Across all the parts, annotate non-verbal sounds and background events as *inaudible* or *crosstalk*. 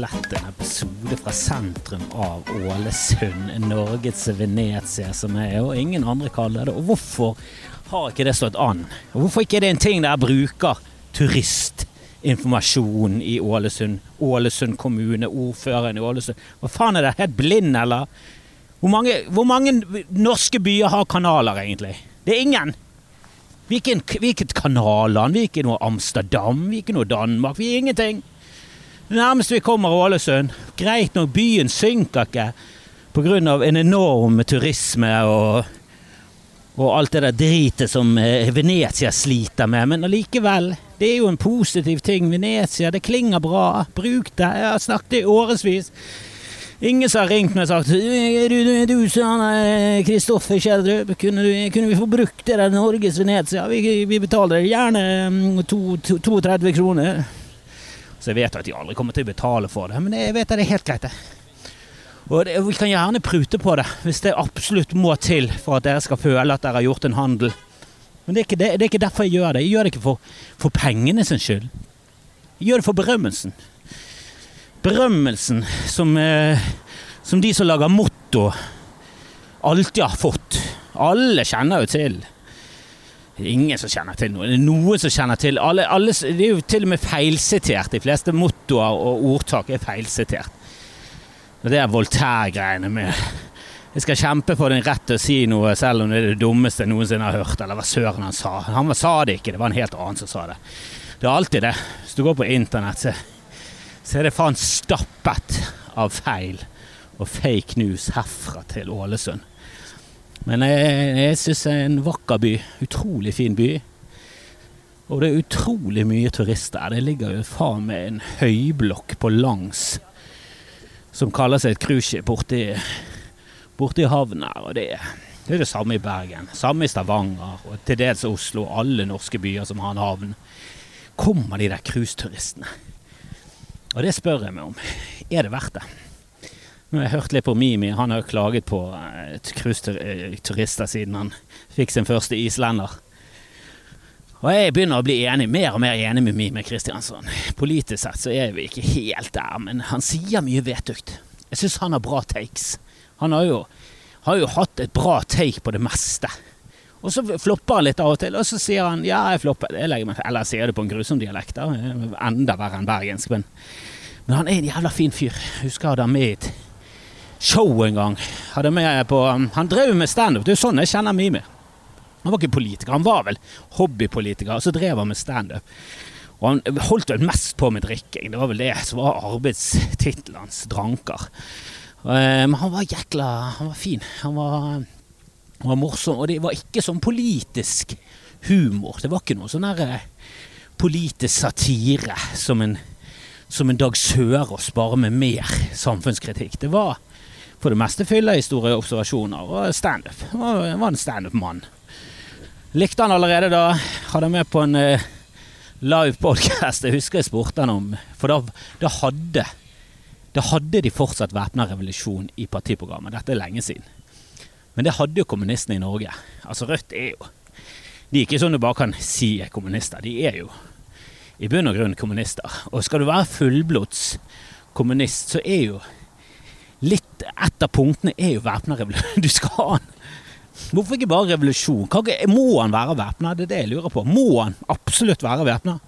slett en episode fra sentrum av Ålesund, Norges Venezia, som jeg og ingen andre kaller det. Og hvorfor har ikke det stått an? Hvorfor ikke er det en ting der jeg bruker turistinformasjon i Ålesund? Ålesund kommune, ordføreren i Ålesund. Hva faen er det? Helt blind, eller? Hvor mange, hvor mange norske byer har kanaler, egentlig? Det er ingen. Hvilken, hvilket kanalland, Vi er ikke noe Amsterdam, vi er ikke noe Danmark, vi er ingenting. Det nærmeste vi kommer Ålesund. Greit nok, byen synker ikke pga. en enorm turisme og, og alt det der dritet som eh, Venezia sliter med, men allikevel. Det er jo en positiv ting. Venezia, det klinger bra. Bruk det. Jeg har snakket i årevis. Ingen som har ringt meg og sagt «Er du, du, du sånn, Kristoffer Kjeldrup, kunne, kunne vi få brukt det der Norges Venezia? Vi, vi betaler gjerne mm, to- to- 32 kroner. Så jeg vet at de aldri kommer til å betale for det, men jeg vet at det er helt greit, det. Og det, vi kan gjerne prute på det, hvis det absolutt må til for at dere skal føle at dere har gjort en handel. Men det er ikke, det, det er ikke derfor jeg gjør det. Jeg gjør det ikke for, for pengene sin skyld. Jeg gjør det for berømmelsen. Berømmelsen som, eh, som de som lager motto, alltid har fått. Alle kjenner jo til. Ingen som kjenner til noe. Det er noen som kjenner til. Alle, alle, det er jo til og med feilsitert. De fleste mottoer og ordtak er feilsitert. Og det er Voltaire-greiene med Jeg skal kjempe for din rett til å si noe selv om det er det dummeste jeg noensinne har hørt, eller hva søren han sa. Han sa det ikke, det var en helt annen som sa det. Det er alltid det. Hvis du går på internett, så, så er det faen stappet av feil og fake news herfra til Ålesund. Men jeg, jeg syns det er en vakker by. Utrolig fin by. Og det er utrolig mye turister. Det ligger jo faen meg en høyblokk på langs som kaller seg et cruiseskip borti, borti havna. Og det, det er det samme i Bergen. Samme i Stavanger og til dels Oslo. Alle norske byer som har en havn. Kommer de der cruiseturistene? Og det spør jeg meg om. Er det verdt det? Nå har jeg hørt litt på Mimi. Han har jo klaget på eh, cruiseturister siden han fikk sin første islender. Og jeg begynner å bli enig, mer og mer enig med Mime Kristiansson. Politisk sett så er vi ikke helt der, men han sier mye vedtukt. Jeg syns han har bra takes. Han har jo, har jo hatt et bra take på det meste. Og så flopper han litt av og til, og så sier han ja, jeg flopper. Jeg. Eller sier det på en grusom dialekt, da. Enda verre enn bergensk. Men, men han er en jævla fin fyr. Husker jeg da med i et show en gang. Hadde med på, um, han drev med standup. Det er jo sånn jeg kjenner Mimi. Han var ikke politiker, han var vel hobbypolitiker, og så drev han med standup. Og han holdt vel mest på med drikking. Det var vel det som var arbeidstittelen hans, dranker. Eh, Men han var jækla Han var fin. Han var, han var morsom, og det var ikke sånn politisk humor. Det var ikke noe sånn der eh, politisk satire som en, som en Dag Sørås, bare med mer samfunnskritikk. Det var for det meste fyllehistorie, observasjoner og standup. Var- var en standup-mann. Likte han allerede da. Hadde han med på en uh, live podcast. Jeg husker jeg spurte han om For da, da hadde Da hadde de fortsatt væpna revolusjon i partiprogrammet. Dette er lenge siden. Men det hadde jo kommunistene i Norge. Altså Rødt er jo De er ikke sånn du bare kan si er kommunister. De er jo i bunn og grunn kommunister. Og skal du være fullblods kommunist, så er jo litt Et av punktene er jo væpna revolusjon. *laughs* Du skal ha den. Hvorfor ikke bare revolusjon? Må han være væpna? Det er det jeg lurer på. Må han absolutt være væpna?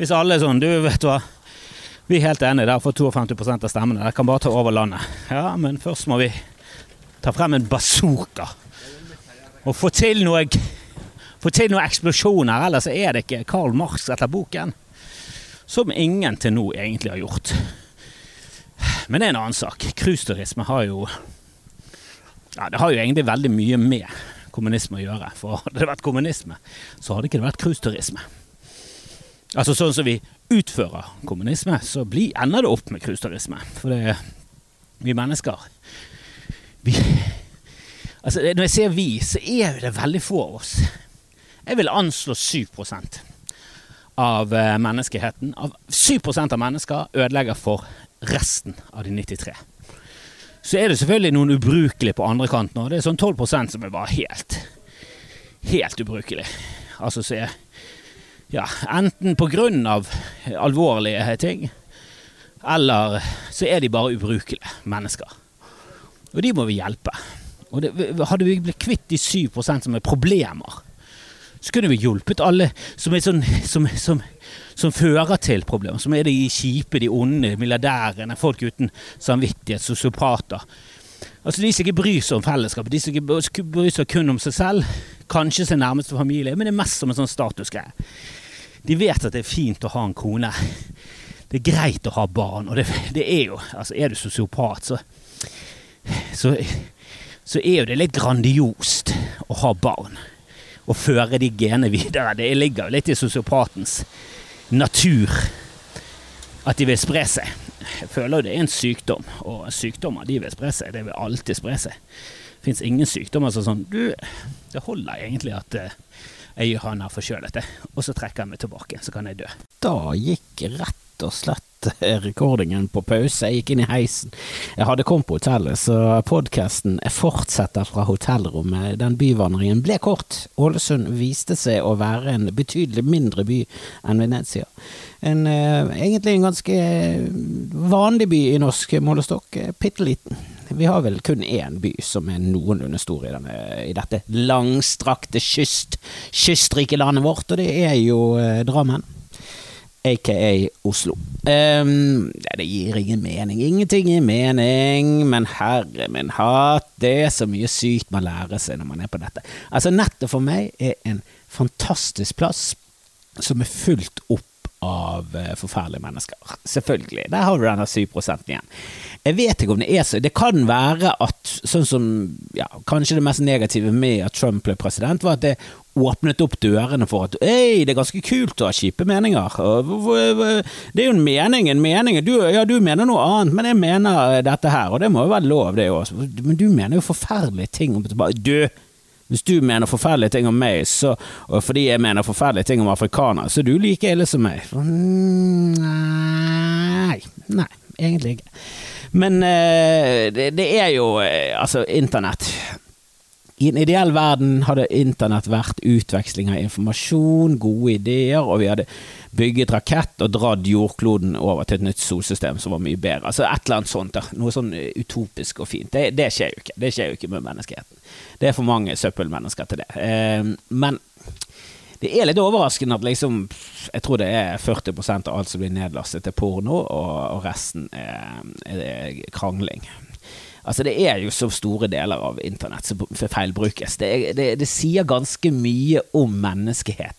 Hvis alle er sånn Du, vet hva. Vi er helt enige, der, får 52% av stemmene. Dere kan bare ta over landet. Ja, men først må vi ta frem en bazooka. Og få til noe Få til noen eksplosjoner, ellers er det ikke Karl Marx etter boken. Som ingen til nå egentlig har gjort. Men det er en annen sak. Cruiseturisme har jo ja, Det har jo egentlig veldig mye med kommunisme å gjøre. For hadde det vært kommunisme, så hadde ikke det vært cruiseturisme. Altså sånn som vi utfører kommunisme, så blir, ender det opp med cruiseturisme. For det vi mennesker vi, altså Når jeg sier vi, så er det veldig få av oss. Jeg vil anslå 7 av eh, menneskeheten. Av 7% av mennesker ødelegger for resten av de 93. Så er det selvfølgelig noen ubrukelige på andre kanten, og det er sånn 12% som er bare helt Helt ubrukelig. Altså så er Ja, enten på grunn av alvorlige ting, Eller så er de bare ubrukelige mennesker. Og de må vi hjelpe. Og det, hadde vi blitt kvitt de 7% som er problemer, så kunne vi hjulpet alle som, sånn, som, som, som fører til problemer. Som er de kjipe, de onde, milliardærene, folk uten samvittighet, sosiopater. Altså De som ikke bryr seg om fellesskapet, de som ikke bryr seg kun om seg selv, kanskje sin nærmeste familie, men det er mest som en sånn statusgreie. De vet at det er fint å ha en kone. Det er greit å ha barn, og det, det er jo Altså, er du sosiopat, så, så så er jo det litt grandiost å ha barn. Og føre de genene videre. Det ligger jo litt i sosiopatens natur at de vil spre seg. Jeg føler jo det er en sykdom, og sykdommer de vil spre seg. Det vil alltid spre seg. Det fins ingen sykdommer som sånn Du, det holder egentlig at eh, jeg gjør han her forkjølet, og så trekker jeg meg tilbake, så kan jeg dø. Da gikk rett og slett rekordingen på pause. Jeg gikk inn i heisen. Jeg hadde kommet på hotellet, så podkasten fortsetter fra hotellrommet. Den byvandringen ble kort. Ålesund viste seg å være en betydelig mindre by enn Venezia. En, eh, egentlig en ganske vanlig by i norsk målestokk. Bitte liten. Vi har vel kun én by som er noenlunde stor i, denne, i dette langstrakte kyst, kystrike landet vårt, og det er jo eh, Drammen aka Oslo. Um, det gir ingen mening. Ingenting gir mening, men herre min hatt, det er så mye sykt man lærer seg når man er på nettet. Altså, nettet for meg er en fantastisk plass som er fullt opp av uh, forferdelige mennesker. Selvfølgelig. Der har du denne 7 igjen. Jeg vet ikke om det er så. Det kan være at sånn som ja, Kanskje det mest negative med at Trump ble president, var at det åpnet opp dørene for at ei, det er ganske kult å ha kjipe meninger. Det er jo en mening, en mening. Du, ja, du mener noe annet, men jeg mener dette her, og det må jo være lov, det òg. Men du mener jo forferdelige ting Du, hvis du mener forferdelige ting om meg, så, og fordi jeg mener forferdelige ting om afrikanere, så er du like ille som meg. Nei, nei, egentlig ikke. Men uh, det, det, er jo uh, Altså, internett i en ideell verden hadde internett vært utveksling av informasjon, gode ideer, og vi hadde bygget rakett og dratt jordkloden over til et nytt solsystem som var mye bedre. Altså et eller annet sånt. Der. Noe sånn utopisk og fint. Det, det, skjer jo ikke. Det skjer jo ikke med menneskeheten. Det er for mange søppelmennesker til det. Eh, men det er litt overraskende at liksom Jeg tror det er 40% av alt som blir nedlastet til porno, og resten er, er krangling. Altså Det er jo så store deler av internett som feilbrukes. Det, det, det sier ganske mye om menneskeheten.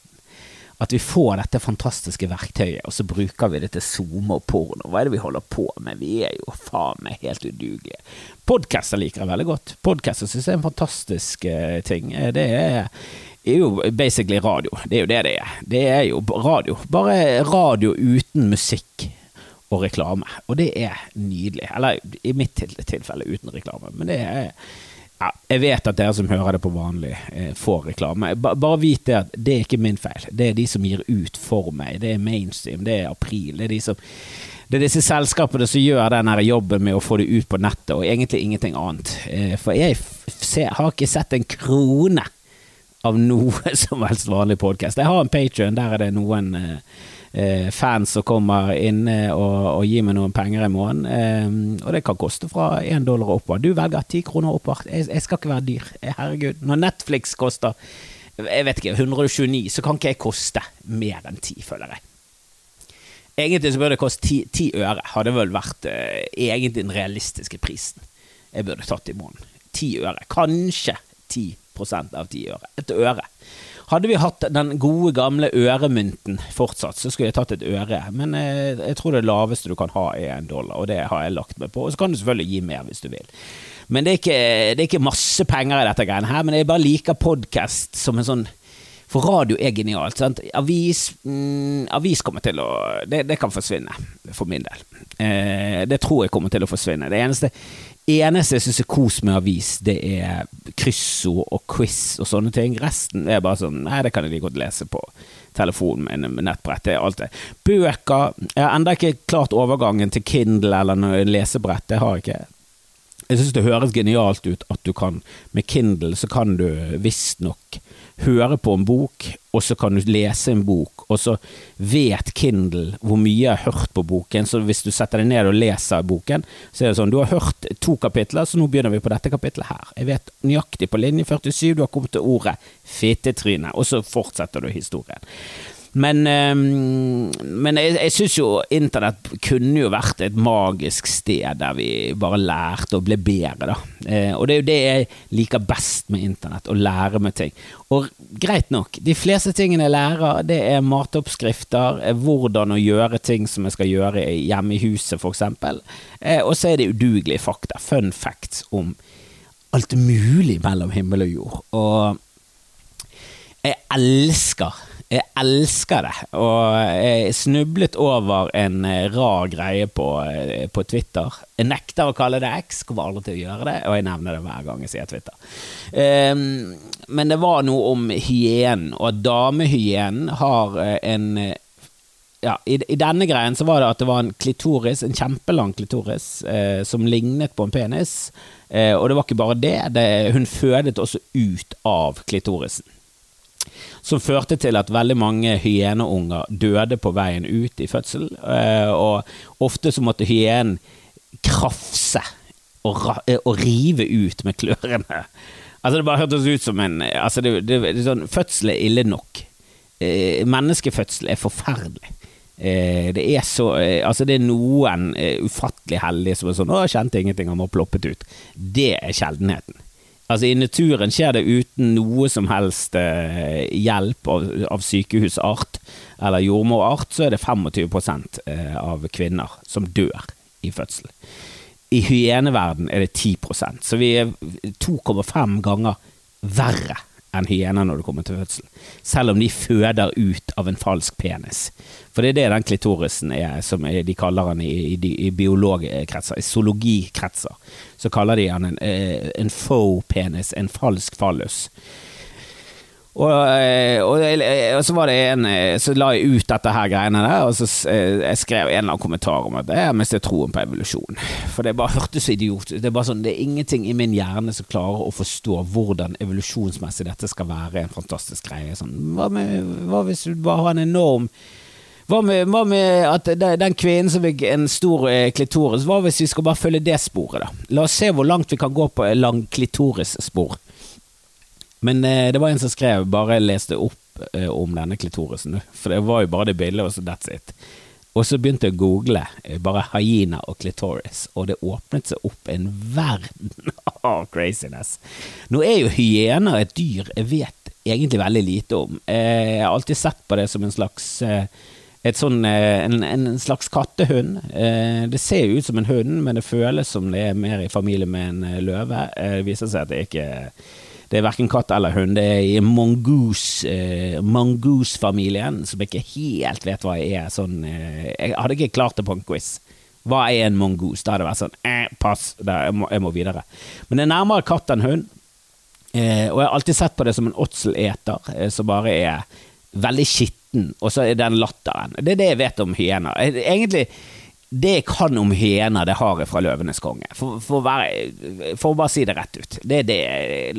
At vi får dette fantastiske verktøyet, og så bruker vi det til Zoom og porno. Hva er det vi holder på med? Vi er jo faen meg helt udugelige. Podcaster liker jeg veldig godt. Podcaster syns jeg er en fantastisk uh, ting. Eh, det er, er jo basically radio. Det er jo det det er. Det er jo radio. Bare radio uten musikk og reklame. Og det er nydelig. Eller i mitt tilfelle uten reklame. Men det er ja, Jeg vet at dere som hører det på vanlig, eh, får reklame. Bare vit det at det er ikke min feil. Det er de som gir ut for meg. Det er mainstream, det er April. Det er, de som, det er disse selskapene som gjør den jobben med å få det ut på nettet, og egentlig ingenting annet. Eh, for jeg ser, har ikke sett en krone av noe *laughs* som helst vanlig podkast. Jeg har en Patrion, der er det noen eh, fans som kommer inn og, og, gir meg noen penger i måneden. Eh, og det kan koste fra én dollar og oppover. Du velger ti kroner oppover. Jeg, jeg, skal ikke være dyr. Eh, herregud. Når Netflix koster jeg vet ikke, 129, så kan ikke jeg koste mer enn 10, føler jeg. Egentlig så burde det koste 10, 10 øre, hadde vel vært eh, egentlig den realistiske prisen jeg burde tatt i måneden. 10 øre. Kanskje 10% av 10 øre. Et øre. Hadde vi hatt den gode, gamle øremynten fortsatt, så skulle jeg tatt et øre. Men jeg, eh, jeg tror det laveste du kan ha, er en dollar, og det har jeg lagt meg på. Og så kan du selvfølgelig gi mer hvis du vil. Men det er ikke, det er ikke masse penger i dette greiene her, men jeg bare liker podkast som en sånn for radio er genialt. Sant? Avis, mm, avis kommer til å det, det, kan forsvinne, for min del. Eh, det tror jeg kommer til å forsvinne. Det eneste, eneste jeg syns er kos med avis, det er kryssord og quiz og sånne ting. Resten er bare sånn Nei, det kan jeg like godt lese på telefonen min med nettbrett. Det er alt det. Bøker Jeg har ennå ikke klart overgangen til Kindle eller lesebrett. Det har jeg ikke. Jeg syns det høres genialt ut at du kan Med Kindle så kan du visstnok høre på en bok og så kan du lese en bok, og så vet Kindle hvor mye jeg har hørt på boken, så hvis du setter deg ned og leser boken, så er det sånn, du har hørt to kapitler, så nå begynner vi på dette kapitlet her. Jeg vet nøyaktig på linje 47 du har kommet til ordet fittetryne, og så fortsetter du historien. Men, um, men jeg, jeg syns jo internett kunne jo vært et magisk sted der vi bare lærte og ble bedre, da. Eh, og det er jo det jeg liker best med internett, å lære med ting. Og greit nok, de fleste tingene jeg lærer, det er matoppskrifter, eh, hvordan å gjøre ting som jeg skal gjøre hjemme i huset, f.eks. Eh, og så er det udugelige fakta, fun facts om alt mulig mellom himmel og jord. Og jeg elsker jeg elsker det, og jeg snublet over en eh, rar greie på, eh, på Twitter. Jeg nekter å kalle det X, kommer aldri til å gjøre det, og jeg nevner det hver gang jeg sier Twitter. Um, men det var noe om hyenen, og damehyenen har eh, en ja, i, i, denne greien så var det at det var en klitoris, en kjempelang klitoris, eh, som lignet på en penis. Eh, og det var ikke bare det, det hun fødet også ut av klitorisen som førte til at veldig mange hyeneunger døde på veien ut i fødsel. Eh, og ofte så måtte hyenen krafse og, eh, og, rive ut med klørne. Altså Det bare hørtes ut som en altså det, det, det, sånn, Fødsel er ille nok. Eh, menneskefødsel er forferdelig. det er så Altså det er noen ufattelig heldige som er sånn 'Å, kjente ingenting, han var ploppet ut'. Det er sjeldenheten. Altså I naturen skjer det uten noe som helst eh, hjelp av, av, sykehusart eller jordmorart, så er det 25 eh, av kvinner som dør i fødsel. I hyeneverden er det 10% så vi er 2,5 ganger verre enn hyener når det kommer til fødsel. Selv om de føder ut av en falsk penis. For det er det den klitorisen er, som de kaller den i, i, i biologkretser, i zoologikretser. Så kaller de den en, eh, en faux penis, en falsk fallus. Og, eh, og, eh, og, så var det en Så la jeg ut dette her greiene der, og så jeg skrev en eller annen kommentar om at jeg mistet troen på evolusjon. For det bare *laughs* hørtes så idiot det er sånn, det er ingenting i min hjerne som klarer å forstå hvordan evolusjonsmessig dette skal være en fantastisk greie. Sånn, hva, med, hva hvis du bare har en enorm hva med, hva med, at den kvinnen som fikk en stor eh, klitoris, hva hvis vi skal bare følge det sporet, da? La oss se hvor langt vi kan gå på lang klitorisspor. Men eh, det var en som skrev, bare leste opp eh, om denne klitorisen, for det var jo bare det bildet, og så that's it. Og så begynte jeg å google eh, bare hyena og klitoris, og det åpnet seg opp en verden *laughs* av craziness. Nå er jo hyener et dyr jeg vet egentlig veldig lite om. Eh, jeg har alltid sett på det som en slags eh, sånn, en, en, slags kattehund. Eh, det ser jo ut som en hund, men det føles som det er mer i familie med en løve. Det viser seg at det ikke det er verken katt eller hund. Det er i mongoose-familien, mongoose som jeg ikke helt vet hva jeg er. Sånn, jeg hadde ikke klart det på en quiz. Hva er en mongoose? Da hadde det vært sånn eh, pass, jeg må, jeg må, videre. Men det er nærmere katt enn hund. og jeg har alltid sett på det som en åtseleter, som bare er veldig skitten, og så er den latteren. Det er det jeg vet om hyener. Egentlig, det jeg kan om hyener, det har jeg fra Løvenes konge. For, for, være, for, å bare si det rett ut. Det er det.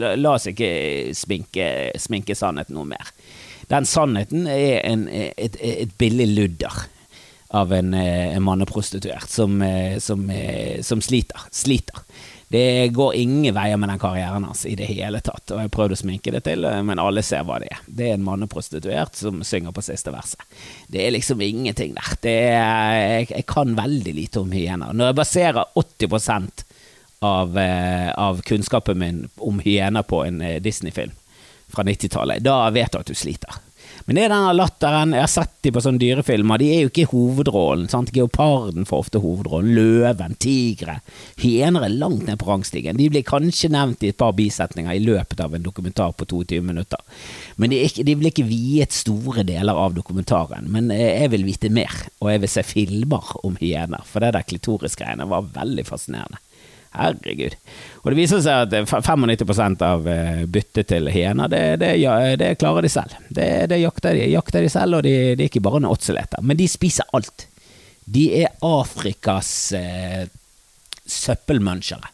La, oss ikke sminke, sminke, sannheten noe mer. Den sannheten er en, et, et, billig ludder av en, en manneprostituert som, som, som sliter. Sliter. Det går ingen veier med den karrieren hans i det hele tatt, og jeg har prøvd å sminke det til, men alle ser hva det er. Det er en manneprostituert som synger på siste verset. Det er liksom ingenting der. Er, jeg, jeg, kan veldig lite om hyener. Når jeg baserer 80 av, eh, av kunnskapen min om hyener på en eh, Disney-film fra 90-tallet, da vet du at du sliter. Men det er denne latteren. Jeg har sett de på sånne dyrefilmer. De er jo ikke hovedrollen. sant? Geoparden får ofte hovedrollen. Løven, tigre. Hyener er langt ned på rangstigen. De blir kanskje nevnt i et par bisetninger i løpet av en dokumentar på 22 minutter. Men de, ikke, de blir ikke viet store deler av dokumentaren. Men eh, jeg vil vite mer, og jeg vil se filmer om hyener. For det der klitorisgreiene var veldig fascinerende. Herregud. Og det viser seg at 95% av eh, byttet til hyener, det, det, det, klarer de selv. Det, det jakter, de, jakter, de, selv, og det de er ikke bare en åtseleter. Men de spiser alt. De er Afrikas eh, søppelmunchere.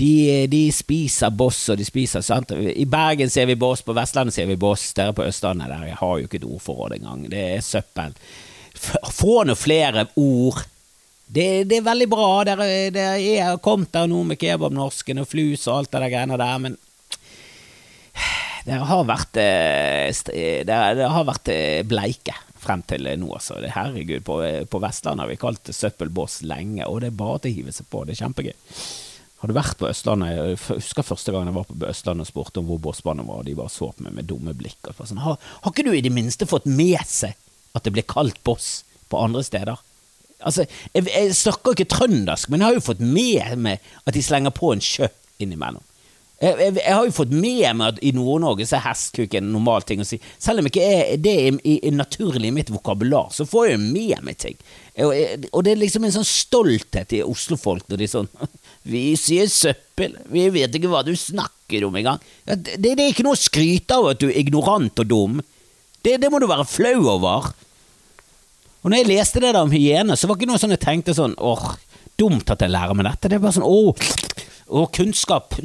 De, de spiser boss, og de spiser sant? I Bergen ser vi boss, på Vestlandet ser vi boss. Dere på Østlandet der jeg har jo ikke et ordforråd engang. Det er søppel. Få nå flere ord. Det, det er veldig bra. Det er, det er kommet der nå med kebabnorsken og flus og alt det der greiene der, men det har vært, Det eh, dere, dere har vært eh, bleike frem til nå, altså. Herregud, på, på Vestlandet har vi kalt det søppelbås lenge, og det er bare til å hive seg på. Det er kjempegøy. Har du vært på Østlandet? Jeg husker første gang jeg var på Østlandet og spurte om hvor båsbanen var, og de bare så på meg med dumme blikk. Sånn, har, har ikke du i det minste fått med seg at det blir kalt boss på andre steder? Altså, jeg, jeg snakker ikke trøndersk, men jeg har jo fått med meg at de slenger på en sjø innimellom. Jeg, jeg, jeg har jo fått med meg at i Nord-Norge så er hestkuk en normal ting å si. Selv om ikke er, det er, i- er naturlig i mitt vokabular, så får jeg jo med meg ting. Og, og det er liksom en sånn stolthet i Oslo-folk når de sånn *laughs* Vi sier søppel, vi vet ikke hva du snakker om engang. Ja, Det, det er ikke noe å skryte av at du er ignorant og dum. Det, det må du være flau over. Og når jeg leste det der om hyene, så var det ikke noe sånn jeg tenkte sånn åh, dumt at jeg lærer meg dette. Det er bare sånn åh, åh kunnskap,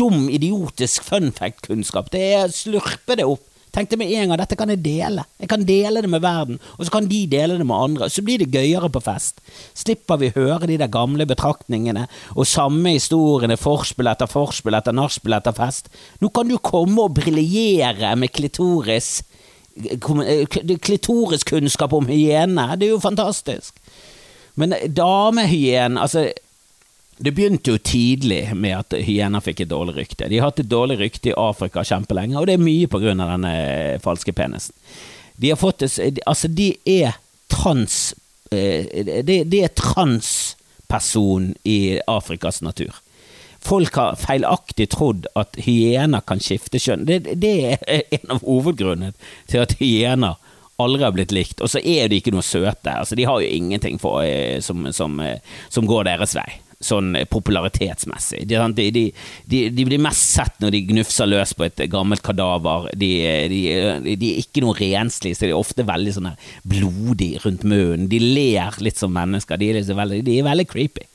dum, idiotisk fun fact-kunnskap. Det er slurpe det opp. Tenkte med en gang, dette kan jeg dele. Jeg kan dele det med verden, og så kan de dele det med andre. Så blir det gøyere på fest. Slipper vi høre de der gamle betraktningene og samme historiene, forspill etter forspill etter nachspiel etter fest. Nå kan du komme og briljere med klitoris klitoriskunnskap om hyene. Det er jo fantastisk. Men damehyene Altså, det begynte jo tidlig med at hyener fikk et dårlig rykte. De har hatt et dårlig rykte i Afrika kjempelenge, og det er mye av denne falske penisen. De har fått det Altså, de er trans eh, De, de er transperson i Afrikas natur. Folk har feilaktig trodd at hyener kan skifte kjønn. Det, det er en av hovedgrunnene til at hyener aldri har blitt likt. Og så er de ikke noe søte. Altså, de har jo ingenting for, eh, som, som, eh, som går deres vei. Sånn eh, popularitetsmessig. De, de, de, de, blir mest sett når de gnufser løs på et gammelt kadaver. De, de er ikke noe renslige, så de er ofte veldig sånn blodig rundt munnen. De ler litt som mennesker. De er, liksom veldig, er veldig creepy.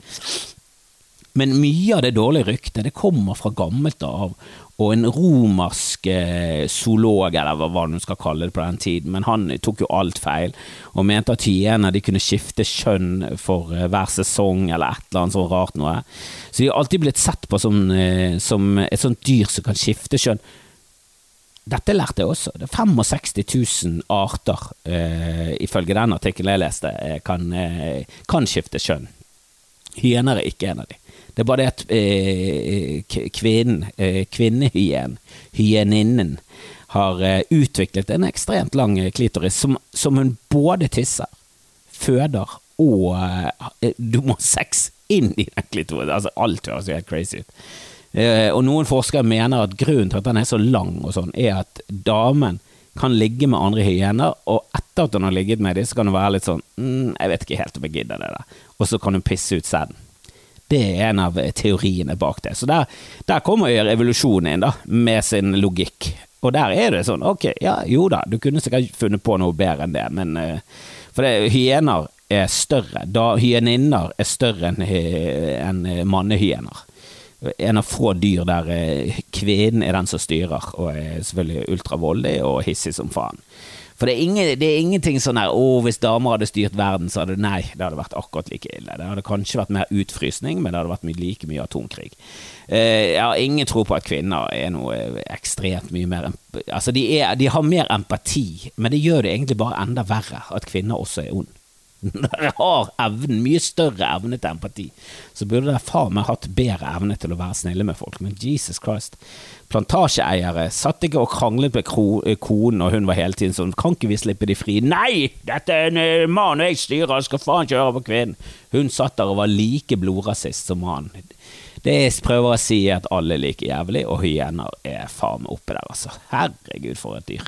Men mye av det dårlige ryktet det kommer fra gammelt av, og en romersk eh, zoolog, eller hva du skal kalle det på den tiden, men han tok jo alt feil, og mente at hyener de kunne skifte kjønn for eh, hver sesong, eller et eller annet sånt rart noe. Så de har alltid blitt sett på som, eh, som et sånt dyr som kan skifte kjønn. Dette lærte jeg også. Det er 65 000 arter, eh, ifølge den artikkelen jeg leste, kan, kan skifte kjønn. Hyener er ikke en av de. Det er bare det at eh, kvinnen, eh, kvinnehyen, hyeninnen, har eh, utviklet en ekstremt lang eh, klitoris som, som hun både tisser, føder og eh, Du må ha sex inn i den klitoris. Altså, alt høres helt crazy ut. Eh, og noen forskere mener at grunnen til at den er så lang, og sånn, er at damen kan ligge med andre hyener, og etter at hun har ligget med dem, så kan hun være litt sånn mm, 'Jeg vet ikke helt om jeg gidder det der', og så kan hun pisse ut sæden. Det er en av teoriene bak det. Så der, der kommer jo revolusjonen inn, da, med sin logikk. Og der er det sånn, ok, ja, jo da, du kunne sikkert funnet på noe bedre enn det, men eh, For det, hyener er større. Da Hyeninner er større enn en eh, mannehyener. En av få dyr der eh, kvinnen er den som styrer, og er selvfølgelig ultravoldig og hissig som faen. For det er, ingen, det er ingenting sånn her 'Å, hvis damer hadde styrt verden, så hadde Nei, det hadde vært akkurat like ille. Det hadde kanskje vært mer utfrysning, men det hadde vært like mye atomkrig. Eh, jeg har ingen tro på at kvinner er noe ekstremt mye mer Altså, de, er, de har mer empati, men det gjør det egentlig bare enda verre at kvinner også er ond. Når *laughs* dere har evnen, mye større evne til empati, så burde dere faen meg hatt bedre evne til å være snille med folk. Men Jesus Christ. Plantasjeeiere satt ikke og kranglet med eh, konen, og hun var hele tiden sånn Kan ikke vi slippe de fri? Nei! Dette er en eh, mann, og jeg styrer, skal faen ikke høre på kvinnen. Hun satt der og var like blodrasist som han. Det jeg prøver å si, er at alle er like jævlig, og hyener er faen meg oppe der, altså. Herregud, for et dyr.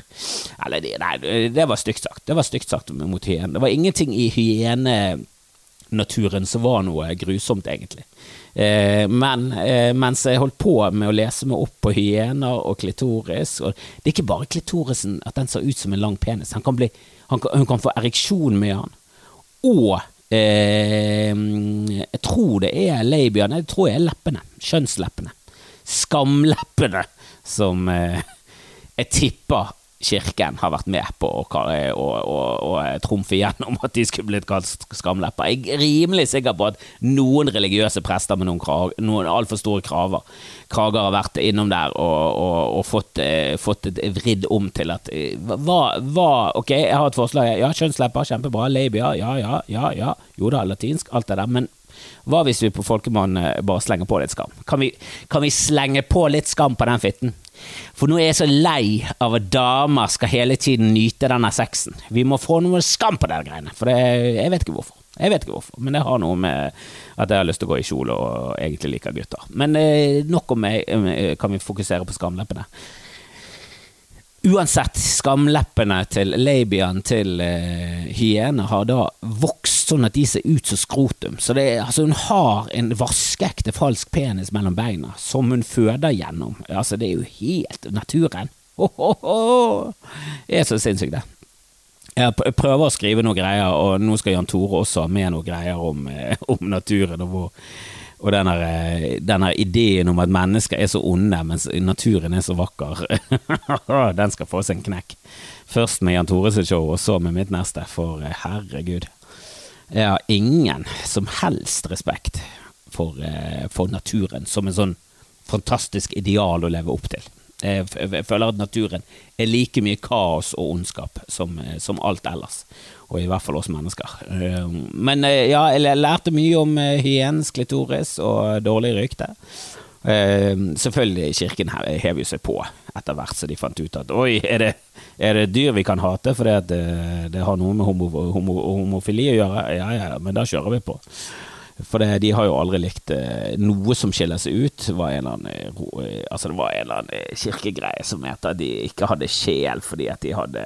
Eller, nei, det var stygt sagt. Det var stygt sagt mot hyen. Det var ingenting i hyenenaturen som var noe grusomt, egentlig. Eh, men eh, mens jeg holdt på med å lese meg opp på hyener og klitoris og Det er ikke bare klitorisen at den ser ut som en lang penis. Han kan bli, han hun kan få ereksjon med han. Og Eh, jeg tror det er labiaene, jeg tror det er leppene. Kjønnsleppene. Skamleppene, som eh, jeg tipper kirken har vært med på å, å, å, å trumfe igjennom at de skulle blitt kalt skamlepper. Jeg er rimelig sikker på at noen religiøse prester med noen, krag, noen altfor store kraver, krager har vært innom der og, og, og fått, eh, fått et vridd om til at eh, hva, hva, Ok, jeg har et forslag. Ja, kjønnslepper, kjempebra. Labia, ja, ja, ja. ja. Jo da, latinsk, alt det der. men hva hvis vi på Folkemann bare slenger på litt skam? Kan vi, kan vi slenge på litt skam på den fitten? For nå er jeg så lei av at damer skal hele tiden nyte denne sexen. Vi må få noe skam på de greiene, for det, jeg vet ikke hvorfor. Jeg vet ikke hvorfor, men det har noe med at jeg har lyst til å gå i kjole og egentlig liker gutter. Men eh, nok om meg, eh, kan vi fokusere på skamleppene. Uansett, skamleppene til labiaen til uh, hyene har da vokst sånn at de ser ut som skrotum. Så det, altså hun har en vaskeekte falsk penis mellom beina som hun føder gjennom. Altså, det er jo helt naturen. Det er så sinnssykt, det. Jeg prøver å skrive noen greier, og nå skal Jan Tore også ha med noen greier om, eh, om naturen. og hvor og denne, her ideen om at mennesker er så onde, mens naturen er så vakker, *laughs* den skal få seg en knekk. Først med Jan Tore sitt show, og så med mitt neste, for eh, herregud. Jeg har ingen som helst respekt for, eh, for naturen som en sånn fantastisk ideal å leve opp til. Jeg føler at naturen er like mye kaos og ondskap som, eh, som alt ellers og i hvert fall oss mennesker. Eh, men eh, ja, jeg lærte mye om hyens klitoris og dårlig rykte. Selvfølgelig, kirken hev jo seg på etter hvert så de fant ut at oi, er det, er det dyr vi kan hate fordi det, det, har noe med homo, homo, homofili å gjøre? Ja ja, men da kjører vi på. For det, de har jo aldri likt eh, noe som skiller seg ut. Var annen, eh, altså det var en eller annen eh, kirkegreie som het at de ikke hadde sjel fordi at de hadde,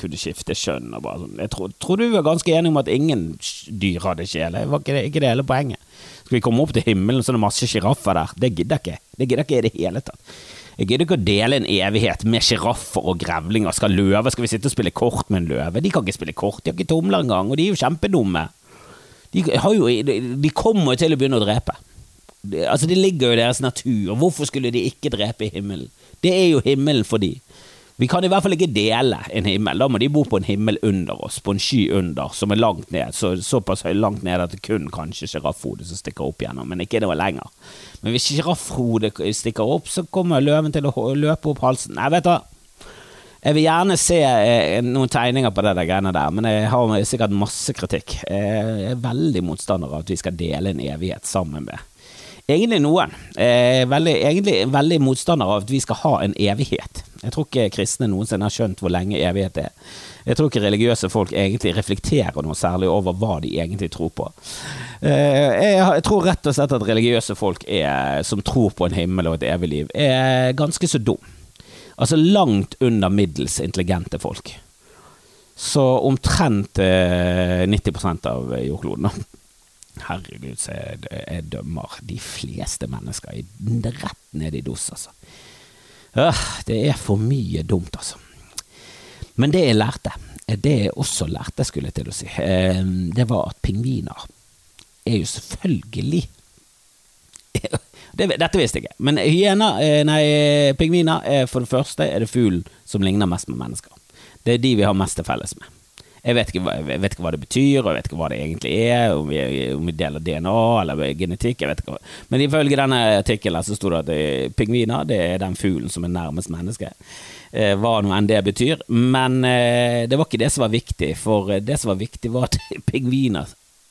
kunne skifte kjønn. Og bare sånn. Jeg tror, tror, du var ganske enig om at ingen dyr hadde sjel. Det var ikke det, ikke det hele poenget. Skal vi komme opp til himmelen, så er det masse sjiraffer der? Det gidder jeg ikke. Det gidder jeg ikke i det hele tatt. Jeg gidder ikke å dele en evighet med sjiraffer og grevlinger. Skal løve, skal vi sitte og spille kort med en løve? De kan ikke spille kort, de har ikke tomler engang, og de er jo kjempedumme. De, jo, de kommer til å begynne å drepe. Det, altså Det ligger jo i deres natur. Hvorfor skulle de ikke drepe i himmelen? Det er jo himmelen for de. Vi kan i hvert fall ikke dele en himmel. Da må de bo på en himmel under oss, på en sky under, som er langt ned. Så, såpass langt ned at det kun kanskje sjiraffhodet som stikker opp gjennom, men ikke noe lenger. Men hvis sjiraffhodet stikker opp, så kommer løven til å løpe opp halsen. Nei, vet du jeg vil gjerne se eh, noen tegninger på det der greiene der, men jeg har sikkert masse kritikk. Jeg er veldig motstander av at vi skal dele en evighet sammen med Egentlig noen. Jeg veldig, egentlig veldig motstander av at vi skal ha en evighet. Jeg tror ikke kristne noensinne har skjønt hvor lenge evighet er. Jeg tror ikke religiøse folk egentlig reflekterer noe særlig over hva de egentlig tror på. Eh, jeg tror rett og slett at religiøse folk er, som tror på en himmel og et evig liv, er ganske så dum. Altså langt under middels intelligente folk. Så omtrent eh, 90% av jordkloden. Herregud, så jeg, jeg, dømmer de fleste mennesker rett ned i dos, altså. Øh, det er for mye dumt, altså. Men det jeg lærte, det jeg også lærte, skulle jeg til å si, eh, det var at pingviner er jo selvfølgelig det, dette visste jeg ikke. Men hyener, eh, nei, pingviner, er for det første er det fuglen som ligner mest med mennesker. Det er de vi har mest til felles med. Jeg vet, ikke, jeg vet, ikke, hva det betyr, og jeg vet ikke hva det egentlig er, om vi, om vi deler DNA eller genetikk. jeg vet ikke. Men ifølge denne artikkelen så sto det at eh, pingviner det er den fuglen som er nærmest mennesket. Eh, hva nå enn det betyr. Men det var ikke det som var viktig, for det som var viktig, var at *laughs* pingviner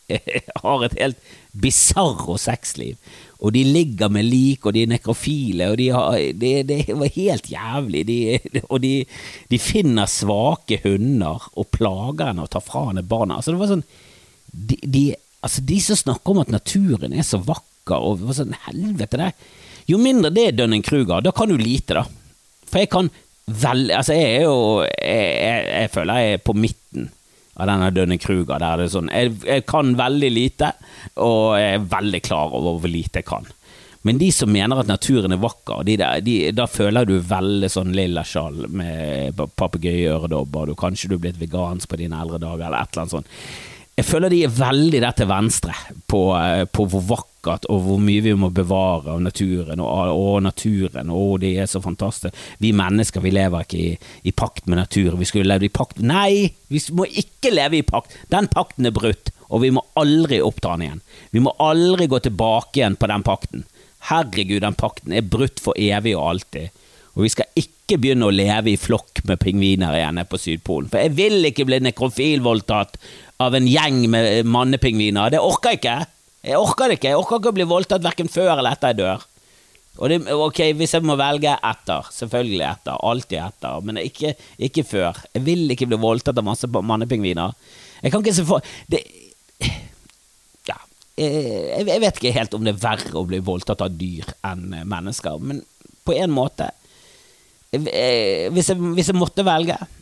*laughs* har et helt bisarro sexliv og de ligger med lik, og de er nekrofile, og de har, det, det var helt jævlig. De, og de, de, finner svake hunder og plager henne og tar fra henne barna. Altså, det var sånn de, de, altså, de som snakker om at naturen er så vakker, og var sånn helvete det Jo mindre det er Dunning-Kruger, da kan du lite, da. For jeg kan veldig Altså, jeg er jo jeg, jeg, jeg føler jeg er på midten av denne Dønne Kruger. Der det er sånn, jeg, jeg, kan veldig lite, og jeg er veldig klar over hvor lite jeg kan. Men de som mener at naturen er vakker, de der, de, da føler du veldig sånn lilla sjal med og kanskje du er blitt vegansk på dine eldre dager, eller et eller annet sånt. Jeg føler de er veldig der til venstre på, eh, på hvor vakkert og hvor mye vi må bevare av naturen, og, og naturen, å, det er så fantastisk. Vi mennesker vi lever ikke i, i pakt med naturen, vi skulle levd i pakt Nei, vi må ikke leve i pakt! Den pakten er brutt, og vi må aldri oppta den igjen. Vi må aldri gå tilbake igjen på den pakten. Herregud, den pakten er brutt for evig og alltid. Og vi skal ikke begynne å leve i flokk med pingviner igjen på Sydpolen. For jeg vil ikke bli nekrofilvoldtatt av en gjeng med mannepingviner. Det orker jeg ikke. Jeg orker ikke. Jeg orker ikke å bli voldtatt verken før eller etter jeg dør. Og det, ok, Hvis jeg må velge etter, selvfølgelig etter, alltid etter, men ikke, ikke før. Jeg vil ikke bli voldtatt av masse mannepingviner. Jeg kan ikke se for det, ja, jeg, jeg vet ikke helt om det er verre å bli voldtatt av dyr enn mennesker, men på en måte Eh, hvis jeg, hvis jeg måtte velge eh,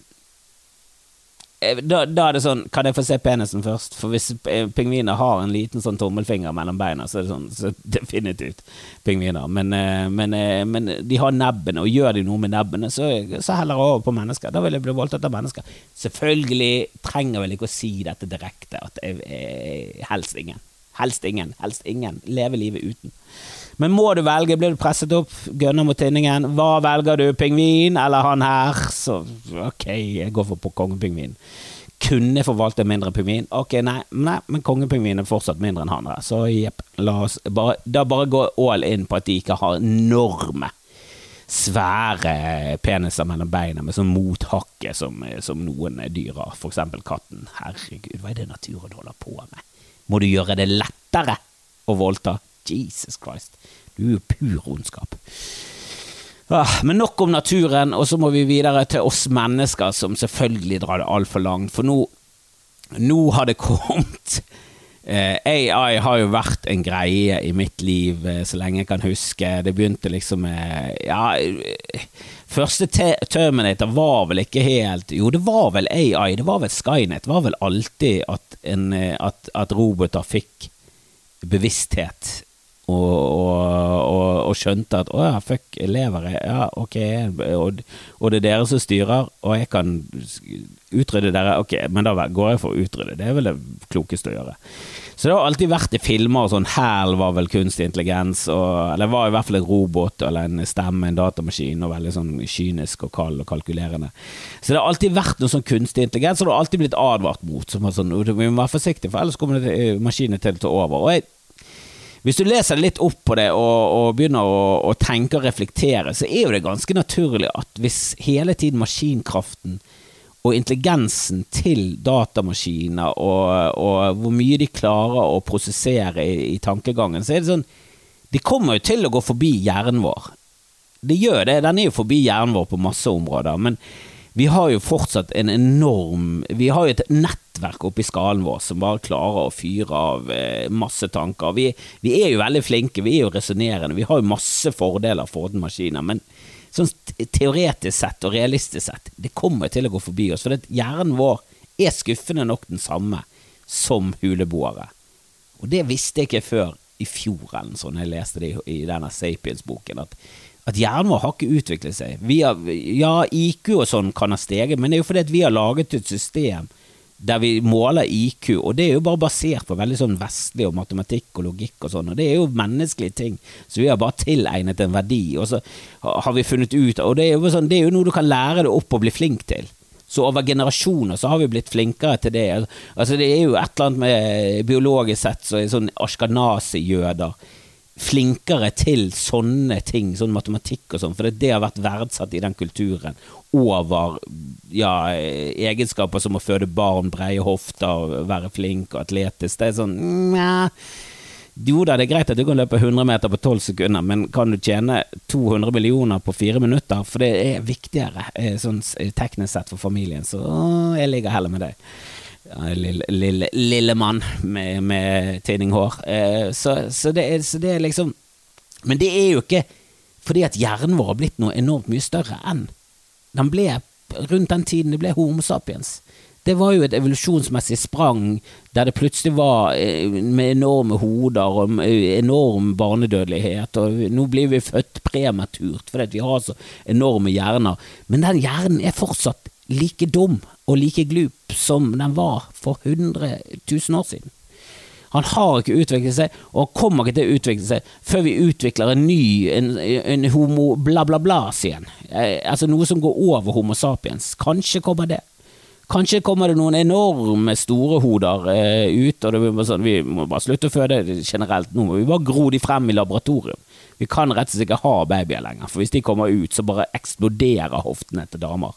da, da, er det sånn Kan jeg få se penisen først? For hvis pingviner har en liten sånn tommelfinger mellom beina, så er det sånn så *laughs* definitivt pingviner. Men, eh, men, men, de har nebbene, og gjør de noe med nebbene, så, så heller over på mennesker. Da vil jeg bli voldtatt av mennesker. Selvfølgelig trenger vel ikke å si dette direkte, at jeg, jeg, helst ingen. Helst ingen. Helst ingen. Leve livet uten. Men må du velge, blir du presset opp, gønner mot tinningen. Hva velger du, pingvin eller han her? Så ok, jeg går for på kongepingvin. Kunne forvalte mindre pingvin? Ok, nei, nei men kongepingvin er fortsatt mindre enn han der. Så jepp, la oss bare, da bare gå all in på at de ikke har enorme svære peniser mellom beina med sånn mothakke som, som noen dyr har, eksempel katten. Herregud, hva er det naturen holder på med? Må du gjøre det lettere å voldta? Jesus Christ. Du er pur ondskap. Ah, men nok om naturen, og så må vi videre til oss mennesker, som selvfølgelig drar det altfor langt. For nå, nå har det kommet eh, AI har jo vært en greie i mitt liv eh, så lenge jeg kan huske. Det begynte liksom med Ja, første Terminator var vel ikke helt Jo, det var vel AI, det var vel Skynet. Det var vel alltid at, en, eh, at, at roboter fikk bevissthet og, og, og, skjønte at å ja, fuck, elever? Ja, ok, og, og, det er dere som styrer, og jeg kan utrydde dere? Ok, men da går jeg for å utrydde, det er vel det klokeste å gjøre. Så det har alltid vært i filmer og sånn Hæl var vel kunstig intelligens, og, eller var i hvert fall en robot eller en stemme, en datamaskin, og veldig sånn kynisk og kald og kalkulerende. Så det har alltid vært noe sånn kunstig intelligens, og det har alltid blitt advart mot. Som sånn, Vi må være forsiktige, for ellers kommer maskinene til å ta over. Og jeg hvis du leser litt opp på det og, og begynner å, å, tenke og reflektere, så er jo det ganske naturlig at hvis hele tiden maskinkraften og intelligensen til datamaskiner og, og hvor mye de klarer å prosessere i, i, tankegangen, så er det sånn De kommer jo til å gå forbi hjernen vår. Det gjør det. Den er jo forbi hjernen vår på masse områder. Men vi har jo fortsatt en enorm Vi har jo et nettverk oppi skallen vår som bare klarer å fyre av eh, masse tanker. Vi, vi, er jo veldig flinke, vi er jo resonnerende, vi har jo masse fordeler for den maskiner, men sånn teoretisk sett og realistisk sett, det kommer til å gå forbi oss. For det, hjernen vår er skuffende nok den samme som huleboere. Og det visste jeg ikke før i fjor, eller sånn, jeg leste det i, i denne Sapiens-boken, at at hjernen vår har ikke utviklet seg. Har, ja, IQ og sånn kan ha steget, men det er jo fordi at vi har laget et system der vi måler IQ, og det er jo bare basert på veldig sånn vestlig og matematikk og logikk og sånn, og det er jo menneskelige ting, så vi har bare tilegnet en verdi, og så har vi funnet ut Og det er jo, sånn, det er jo noe du kan lære deg opp og bli flink til. Så over generasjoner så har vi blitt flinkere til det. Altså Det er jo et eller annet med biologisk sett så er sånn ashkanasi-jøder flinkere til sånne ting, sånn matematikk og sånn, for det har vært verdsatt i den kulturen over ja, egenskaper som å føde barn, breie hofter, være flink og atletisk. Det er sånn Nja. Jo da, det er greit at du kan løpe 100 meter på 12 sekunder, men kan du tjene 200 millioner på fire minutter? For det er viktigere, eh, sånn teknisk sett for familien, så jeg ligger heller med deg lille, lille, lille, mann med, med tinninghår. Eh, så, så, det så, det er, liksom Men det er jo ikke fordi at hjernen vår har blitt noe enormt mye større enn den ble rundt den tiden det ble Homo sapiens. Det var jo et evolusjonsmessig sprang der det plutselig var eh, med enorme hoder og enorm barnedødelighet, og nå blir vi født prematurt fordi vi har så enorme hjerner. Men den hjernen er fortsatt like dum og like glup som den var for 100 000 år siden. Han har ikke utviklet seg, og han kommer ikke til å utvikle seg før vi utvikler en ny, en, en homo bla, bla, bla, sier. Eh, altså noe som går over Homo sapiens. Kanskje kommer det. Kanskje kommer det noen enorme store hoder eh, ut, og det sånn, vi må bare slutte å føde generelt. Nå må vi bare gro de frem i laboratorium. Vi kan rett og slett ikke ha babyer lenger, for hvis de kommer ut, så bare eksploderer hoftene til damer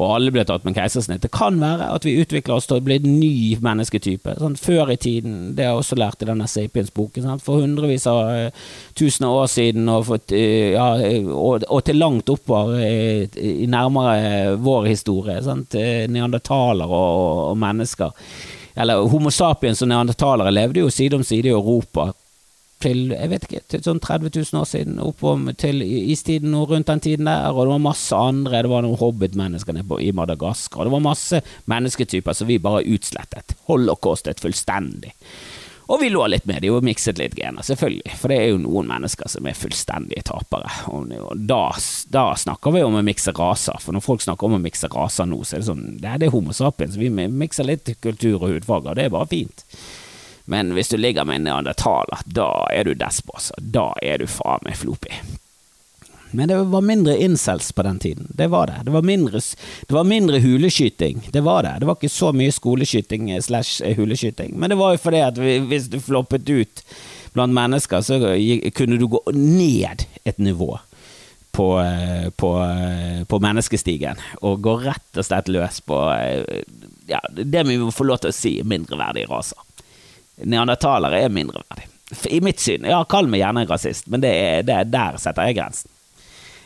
og alle ble tatt med keisersnitt. Det kan være at vi utvikler oss til å bli en ny mennesketype. Sånn, før i tiden, det har jeg også lært i denne Sapiens-boken, for hundrevis av uh, tusener år siden, og, for, uh, ja, og, og, til langt oppover uh, i nærmere vår historie. Sant? Neandertalere og, og, mennesker. Eller Homo sapiens og neandertalere levde jo side om side i Europa til jeg vet ikke, til sånn 30 000 år siden, oppom til istiden og rundt den tiden der, og det var masse andre, det var noen hobbitmennesker i Madagaskar, det var masse mennesketyper som vi bare utslettet, holocaustet fullstendig. Og vi lå litt med de og mikset litt gener, selvfølgelig, for det er jo noen mennesker som er fullstendige tapere. Og da, da snakker vi om å mikse raser, for når folk snakker om å mikse raser nå, så er det sånn, det er det homo sapiens, vi mikser litt kultur og hudfarger, det er bare fint. Men hvis du ligger med en neandertaler, da er du despos, og Da er du faen meg flopi. Men det var mindre incels på den tiden. Det var det. Det var mindre, det var mindre huleskyting. Det var det. Det var ikke så mye skoleskyting eh, slash eh, huleskyting. Men det var jo fordi at hvis du floppet ut blant mennesker, så kunne du gå ned et nivå. På, eh, på, på, menneskestigen og gå rett og slett løs på ja, det vi må få lov til å si mindreverdige raser neandertalere er mindreverdig. I mitt syn, ja, kall meg gjerne en rasist, men det er, det er der setter jeg grensen.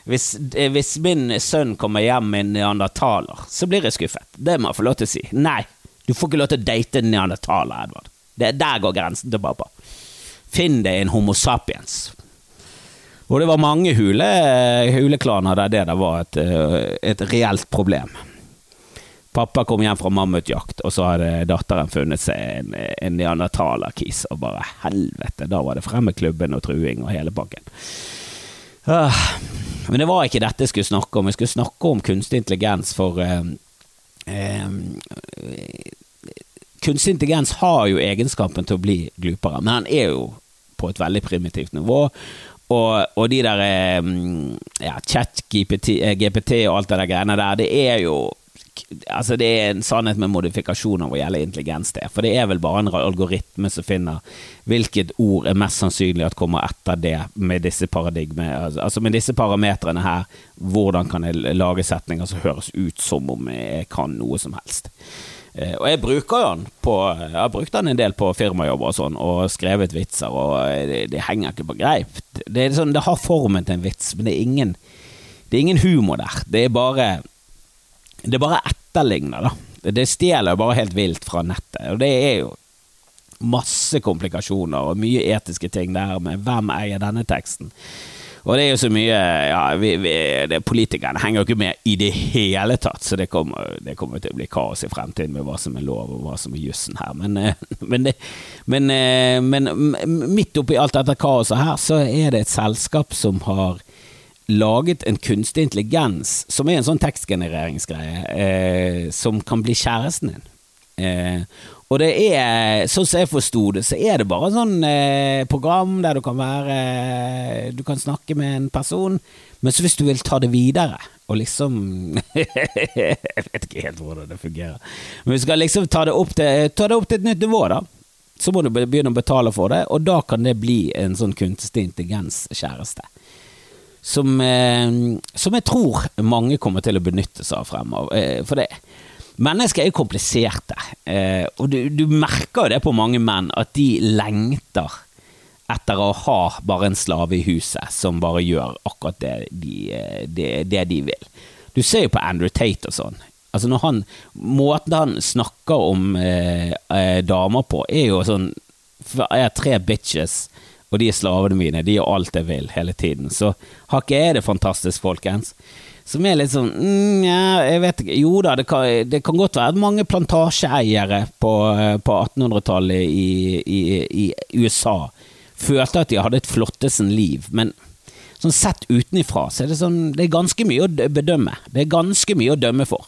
Hvis, eh, hvis, min sønn kommer hjem med neandertaler, så blir jeg skuffet. Det må jeg få lov til å si. Nei, du får ikke lov til å date en neandertaler, Edvard. Det, der går grensen til pappa. Finn deg en Homo sapiens. Og det var mange hule, huleklaner der det der var et, eh, et reelt problem. Pappa kom hjem fra mammutjakt, og så hadde datteren funnet seg en, en neandertaler-kis, og bare helvete, da var det fremmedklubben og truing og hele pakken. Ah, men det var ikke dette jeg skulle snakke om. Jeg skulle snakke om kunstig intelligens, for eh, eh, Kunstig intelligens har jo egenskapen til å bli glupere, men han er jo på et veldig primitivt nivå. Og, og de der ja, chat, GPT, GPT og alt det der greiene der, det er jo Altså Det er en sannhet med modifikasjoner hva gjelder intelligens, det. For det er vel bare en algoritme som finner hvilket ord er mest sannsynlig at kommer etter det med disse paradigmer Altså med disse parametrene her, hvordan kan jeg lage setninger som høres ut som om jeg kan noe som helst. Eh, og jeg bruker den på Jeg har brukt den en del på firmajobber og sånn, og skrevet vitser, og det, det henger ikke på greip. Det, sånn, det har formen til en vits, men det er ingen, det er ingen humor der. Det er bare det bare etterligner, da. Det stjeler bare helt vilt fra nettet, og det er jo masse komplikasjoner og mye etiske ting der med hvem eier denne teksten. Og det er jo så mye ja, vi, vi, det, Politikerne henger jo ikke med i det hele tatt, så det kommer, det kommer, til å bli kaos i fremtiden med hva som er lov og hva som er jussen her. Men, eh, men, *laughs* det, men, eh, men midt oppi alt dette kaoset her, så er det et selskap som har laget en kunstig intelligens, som er en sånn tekstgenereringsgreie, eh, som kan bli kjæresten din. Eh, og det er, sånn som jeg forsto det, så er det bare sånn eh, program der du kan være Du kan snakke med en person, men så hvis du vil ta det videre, og liksom *laughs* Jeg vet ikke helt hvordan det fungerer. Men hvis du skal liksom ta det opp til, ta det opp til et nytt nivå, da, så må du begynne å betale for det, og da kan det bli en sånn kunstig intelligens-kjæreste som, eh, som, jeg tror mange kommer til å benytte seg av fremover. Eh, for det Mennesker er jo kompliserte, eh, og du, du merker det på mange menn at de lengter etter å ha bare en slave i huset som bare gjør akkurat det de, det, det de vil. Du ser jo på Andrew Tate og sånn. Altså når han, Måten han snakker om eh, damer på, er jo sånn Jeg har tre bitches og de er slavene mine, de gjør alt jeg vil hele tiden. Så har ikke jeg det fantastisk, folkens? Som er litt sånn mm, ja, jeg vet ikke Jo da, det kan, det kan godt være mange plantasjeeiere på, på 1800-tallet i, i, i, USA følte at de hadde et flottesen liv, men sånn sett utenifra så er det sånn Det er ganske mye å bedømme. Det er ganske mye å dømme for.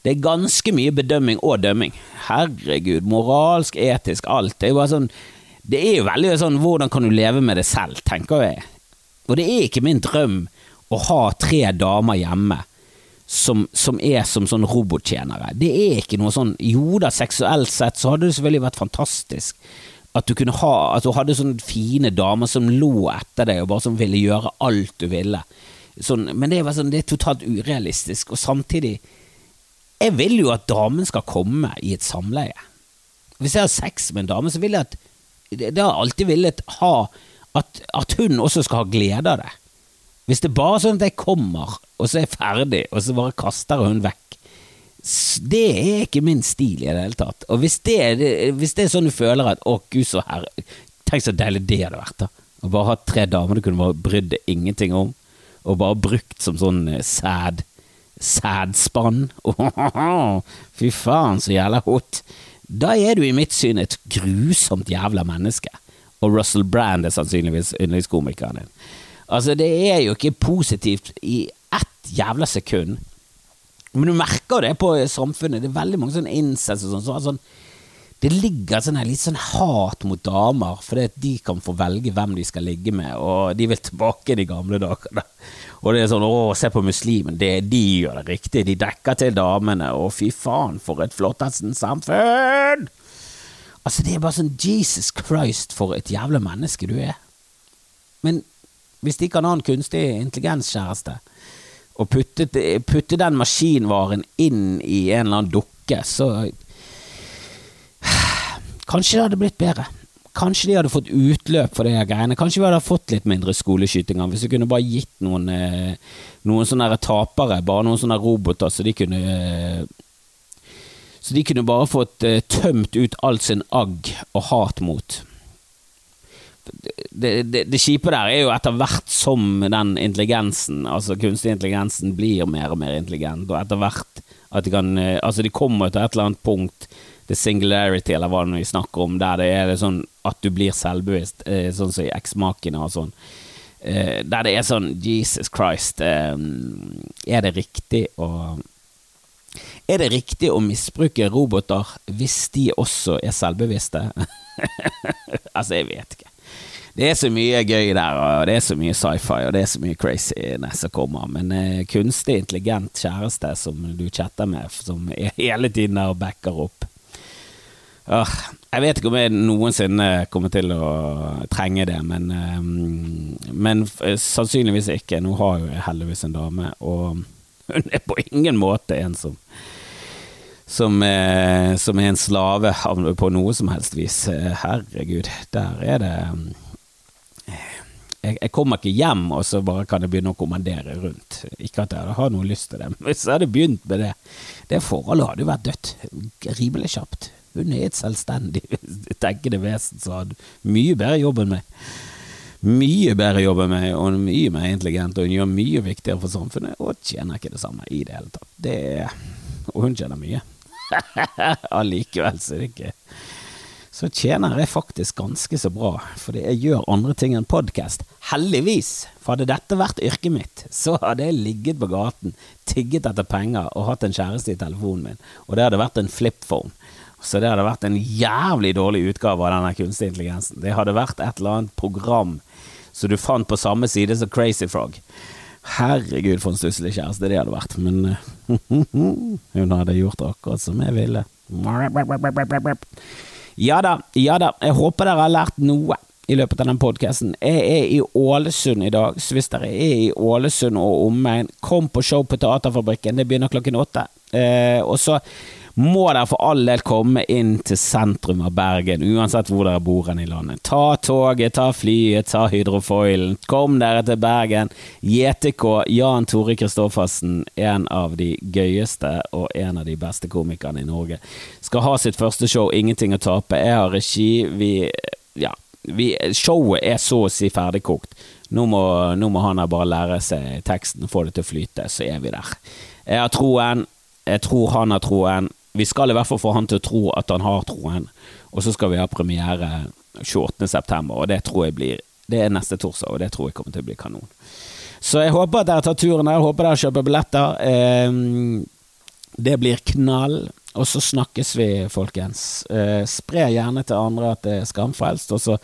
det er ganske mye bedømming og dømming. Herregud, moralsk, etisk, alt. Det er jo bare sånn Det er jo veldig sånn hvordan kan du leve med det selv, tenker jeg. Og det er ikke min drøm å ha tre damer hjemme som, som er som sånn robottjenere. Det er ikke noe sånn Jo da, seksuelt sett så hadde det selvfølgelig vært fantastisk at du kunne ha At du hadde sånne fine damer som lå etter deg og bare som ville gjøre alt du ville. Sånn, men det er, sånn, det er totalt urealistisk, og samtidig Jeg vil jo at damen skal komme i et samleie. Hvis jeg har sex med en dame, så vil jeg at Det har jeg alltid villet ha at, at hun også skal ha glede av det. Hvis det er bare sånn at jeg kommer, og så er jeg ferdig, og så bare kaster hun vekk Det er ikke min stil i det hele tatt. Og hvis det, hvis det er sånn du føler at å, gud så herre Tenk så deilig det hadde vært, da. Å bare ha tre damer du kunne bare brydd deg ingenting om, og bare brukt som sånn eh, sæd sædspann. *laughs* Oh, fy faen, så jævla hot. Da er du i mitt syn et grusomt jævla menneske. Og Russell Brand er sannsynligvis yndlingskomikeren din. Altså, det er jo ikke positivt i ett jævla sekund. Men du merker det på samfunnet. Det er veldig mange sånne incels og sånn. Så, sånn det ligger sånn her, litt sånn hat mot damer, fordi de kan få velge hvem de skal ligge med, og de vil tilbake i de gamle dagene. Og det er sånn 'Å, se på muslimen, det de gjør det riktig, de dekker til damene', og fy faen, for et flottesen samfunn! Altså, det er bare sånn Jesus Christ, for et jævla menneske du er. Men hvis de kan ha en kunstig intelligenskjæreste, og putte, putte den maskinvaren inn i en eller annen dukke, så *sighs* Kanskje det hadde blitt bedre. Kanskje de hadde fått utløp for de greiene. Kanskje vi hadde fått litt mindre skoleskytinger hvis vi kunne bare gitt noen, eh, noen sånne tapere, bare noen sånne roboter, så de kunne eh, Så de kunne bare fått eh, tømt ut all sin agg og hat mot det, det, det kjipe der er jo etter hvert som den intelligensen, altså kunstig intelligensen, blir mer og mer intelligent, og etter hvert at de kan Altså, de kommer til et eller annet punkt, the singularity, eller hva det vi snakker om, der det er sånn at du blir selvbevisst, eh, sånn som i eksmakene og sånn. Eh, der det er sånn Jesus Christ, er det riktig å er det riktig å misbruke roboter hvis de også er selvbevisste? *laughs* altså, jeg vet ikke. Det er så mye gøy der, og det er så mye sci-fi, og det er så mye craziness som kommer. Men eh, kunstig intelligent kjæreste som du chatter med, som er *laughs* hele tiden der backer opp uh, Jeg vet ikke om jeg noensinne kommer til å trenge det, men, uh, men sannsynligvis ikke. Nå har jeg heldigvis en dame, og hun er på ingen måte en som som, eh, som, er en slave på noe som helst vis. Herregud, der er det jeg, jeg, kommer ikke hjem og så bare kan jeg begynne å kommandere rundt. Ikke at jeg har noe lyst til det, men hvis jeg hadde begynt med det Det forholdet hadde jo vært dødt rimelig kjapt. Hun er et selvstendig *laughs* tenkende vesen som hadde mye bedre jobb enn meg. Mye bedre jobb enn meg, og mye mer intelligent, og hun gjør mye viktigere for samfunnet, og tjener ikke det samme i det hele tatt. Det, og hun tjener mye. *laughs* Allikevel så det ikke så tjener jeg faktisk ganske så bra, fordi jeg gjør andre ting enn podkast. Heldigvis, for hadde dette vært yrket mitt, så hadde jeg ligget på gaten, tigget etter penger og hatt en kjæreste i telefonen min, og det hadde vært en flipphone. Så det hadde vært en jævlig dårlig utgave av denne kunstig intelligensen. Det hadde vært et eller annet program som du fant på samme side som Crazy Frog. Herregud, for en stusslig kjæreste det hadde vært, men *laughs* hun hadde gjort akkurat som jeg ville. Ja da, ja da. Jeg håper dere har lært noe i løpet av den podkasten. Jeg er i Ålesund i dag, så hvis dere er i Ålesund og omegn, kom på show på Teaterfabrikken. Det begynner klokken åtte. Eh, og så må dere for all del komme inn til sentrum av Bergen, uansett hvor dere bor i landet. Ta toget, ta flyet, ta hydrofoilen. Kom dere til Bergen. JTK, Jan Tore Kristoffersen, en av de gøyeste og en av de beste komikerne i Norge, skal ha sitt første show, Ingenting å tape. Jeg har regi. Vi Ja. Vi, showet er så å si ferdigkokt. Nå må, nå må han bare lære seg teksten, få det til å flyte, så er vi der. Jeg har troen. Jeg tror han har troen. Vi skal i hvert fall få han til å tro at han har troen, og så skal vi ha premiere 28.9., og det tror jeg blir Det er neste torsdag, og det tror jeg kommer til å bli kanon. Så jeg håper at dere tar turen her, håper dere kjøper billetter. Eh, Det blir knall. Og så snakkes vi, folkens. Eh, spre gjerne til andre at det er skamfrelst. Og så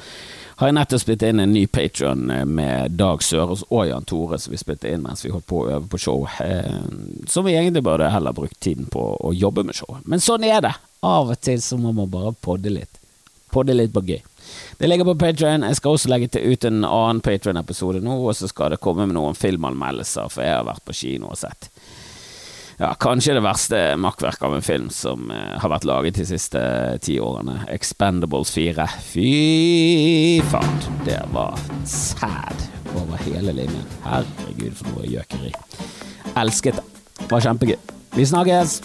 har jeg nettopp spilt inn en ny Patron med Dag Sørås og Jan Tore, som vi spilte inn mens vi holdt på å øve på show. Eh, som vi egentlig burde heller brukt tiden på å jobbe med show. Men sånn er det. Av og til så må man bare podde litt. Podde litt på gøy. Det ligger på Patrion. Jeg skal også legge til ut en annen Patrion-episode nå, og så skal det komme med noen filmanmeldelser, for jeg har vært på kino og sett ja, kanskje det verste makkverket av en film som uh, har vært laget de siste ti årene. Expendables 4. Fy faen, det var sad over hele linjen. Herregud, for noe gjøkeri. Elsket det. Var kjempegøy. Vi snakkes!